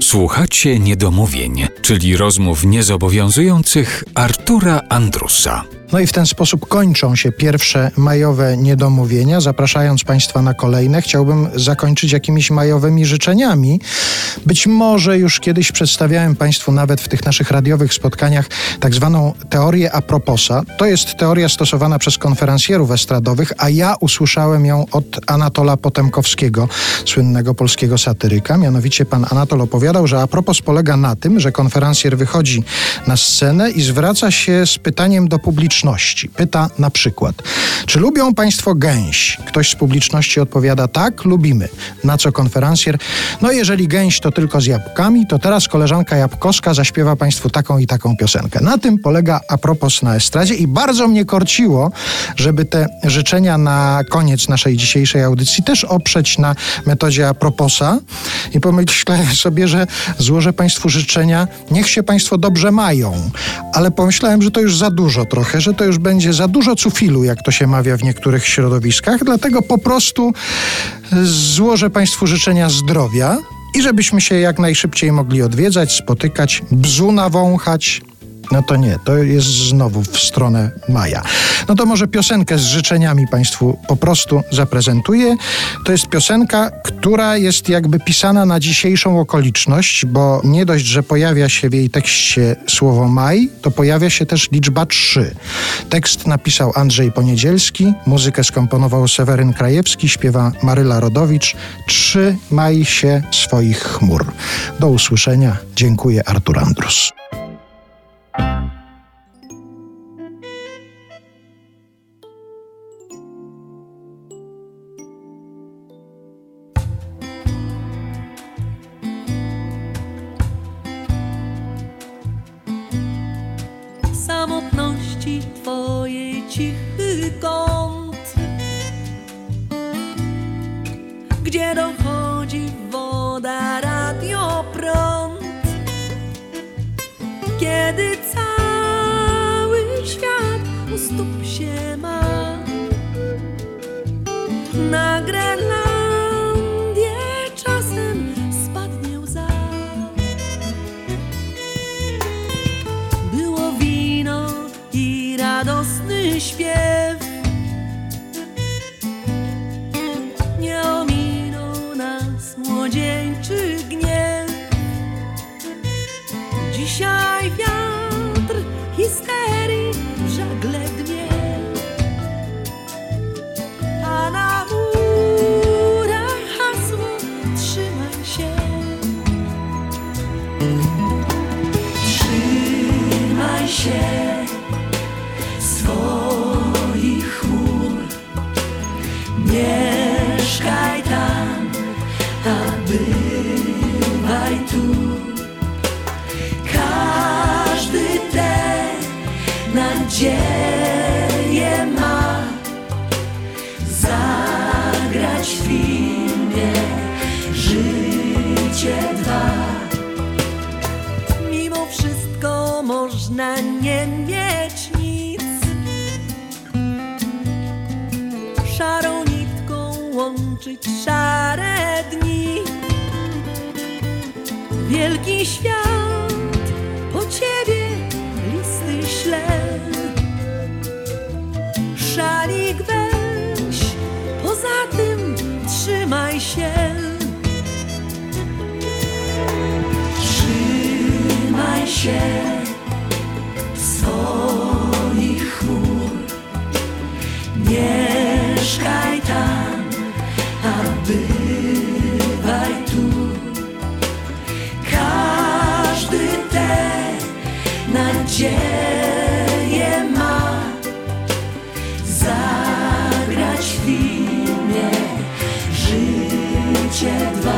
Słuchacie niedomówień, czyli rozmów niezobowiązujących Artura Andrusa. No i w ten sposób kończą się pierwsze majowe niedomówienia. Zapraszając Państwa na kolejne, chciałbym zakończyć jakimiś majowymi życzeniami. Być może już kiedyś przedstawiałem Państwu nawet w tych naszych radiowych spotkaniach tak zwaną teorię aproposa. To jest teoria stosowana przez konferencjerów estradowych, a ja usłyszałem ją od Anatola Potemkowskiego, słynnego polskiego satyryka. Mianowicie pan Anatol opowiadał, że apropos polega na tym, że konferencjer wychodzi na scenę i zwraca się z pytaniem do publiczności publiczności. Pyta na przykład, czy lubią Państwo gęś? Ktoś z publiczności odpowiada tak, lubimy. Na co konferencjer? No jeżeli gęś to tylko z jabłkami, to teraz koleżanka Jabłkowska zaśpiewa Państwu taką i taką piosenkę. Na tym polega apropos na estradzie i bardzo mnie korciło, żeby te życzenia na koniec naszej dzisiejszej audycji też oprzeć na metodzie aproposa i pomyślałem sobie, że złożę Państwu życzenia, niech się Państwo dobrze mają, ale pomyślałem, że to już za dużo trochę, że to już będzie za dużo cufilu, jak to się mawia w niektórych środowiskach, dlatego po prostu złożę Państwu życzenia zdrowia i żebyśmy się jak najszybciej mogli odwiedzać, spotykać, bzu nawąchać, no to nie, to jest znowu w stronę Maja. No to może piosenkę z życzeniami Państwu po prostu zaprezentuję. To jest piosenka, która jest jakby pisana na dzisiejszą okoliczność, bo nie dość, że pojawia się w jej tekście słowo maj, to pojawia się też liczba 3. Tekst napisał Andrzej Poniedzielski, muzykę skomponował Seweryn Krajewski, śpiewa Maryla Rodowicz. Trzymaj się swoich chmur. Do usłyszenia. Dziękuję, Artur Andrus. Samotności Twojej cichy kąt, gdzie dochodzi woda, radio, prąd, kiedy cały świat u stóp się ma. Na śpiew. Nie ominął nas młodzieńczy gniew. Dzisiaj wiatr histerii w żagle dnie. A na murach hasło trzymaj się. Trzymaj się bywaj tu. Każdy tę nadzieję ma zagrać w filmie życie dwa. Mimo wszystko można nie mieć nic. Szarą łączyć szare dni. Wielki świat po ciebie listy śle. Szalik weź, poza tym trzymaj się. Trzymaj się swoich chmur. Mieszkaj tam, nadzieję ma zagrać w filmie Życie dwa.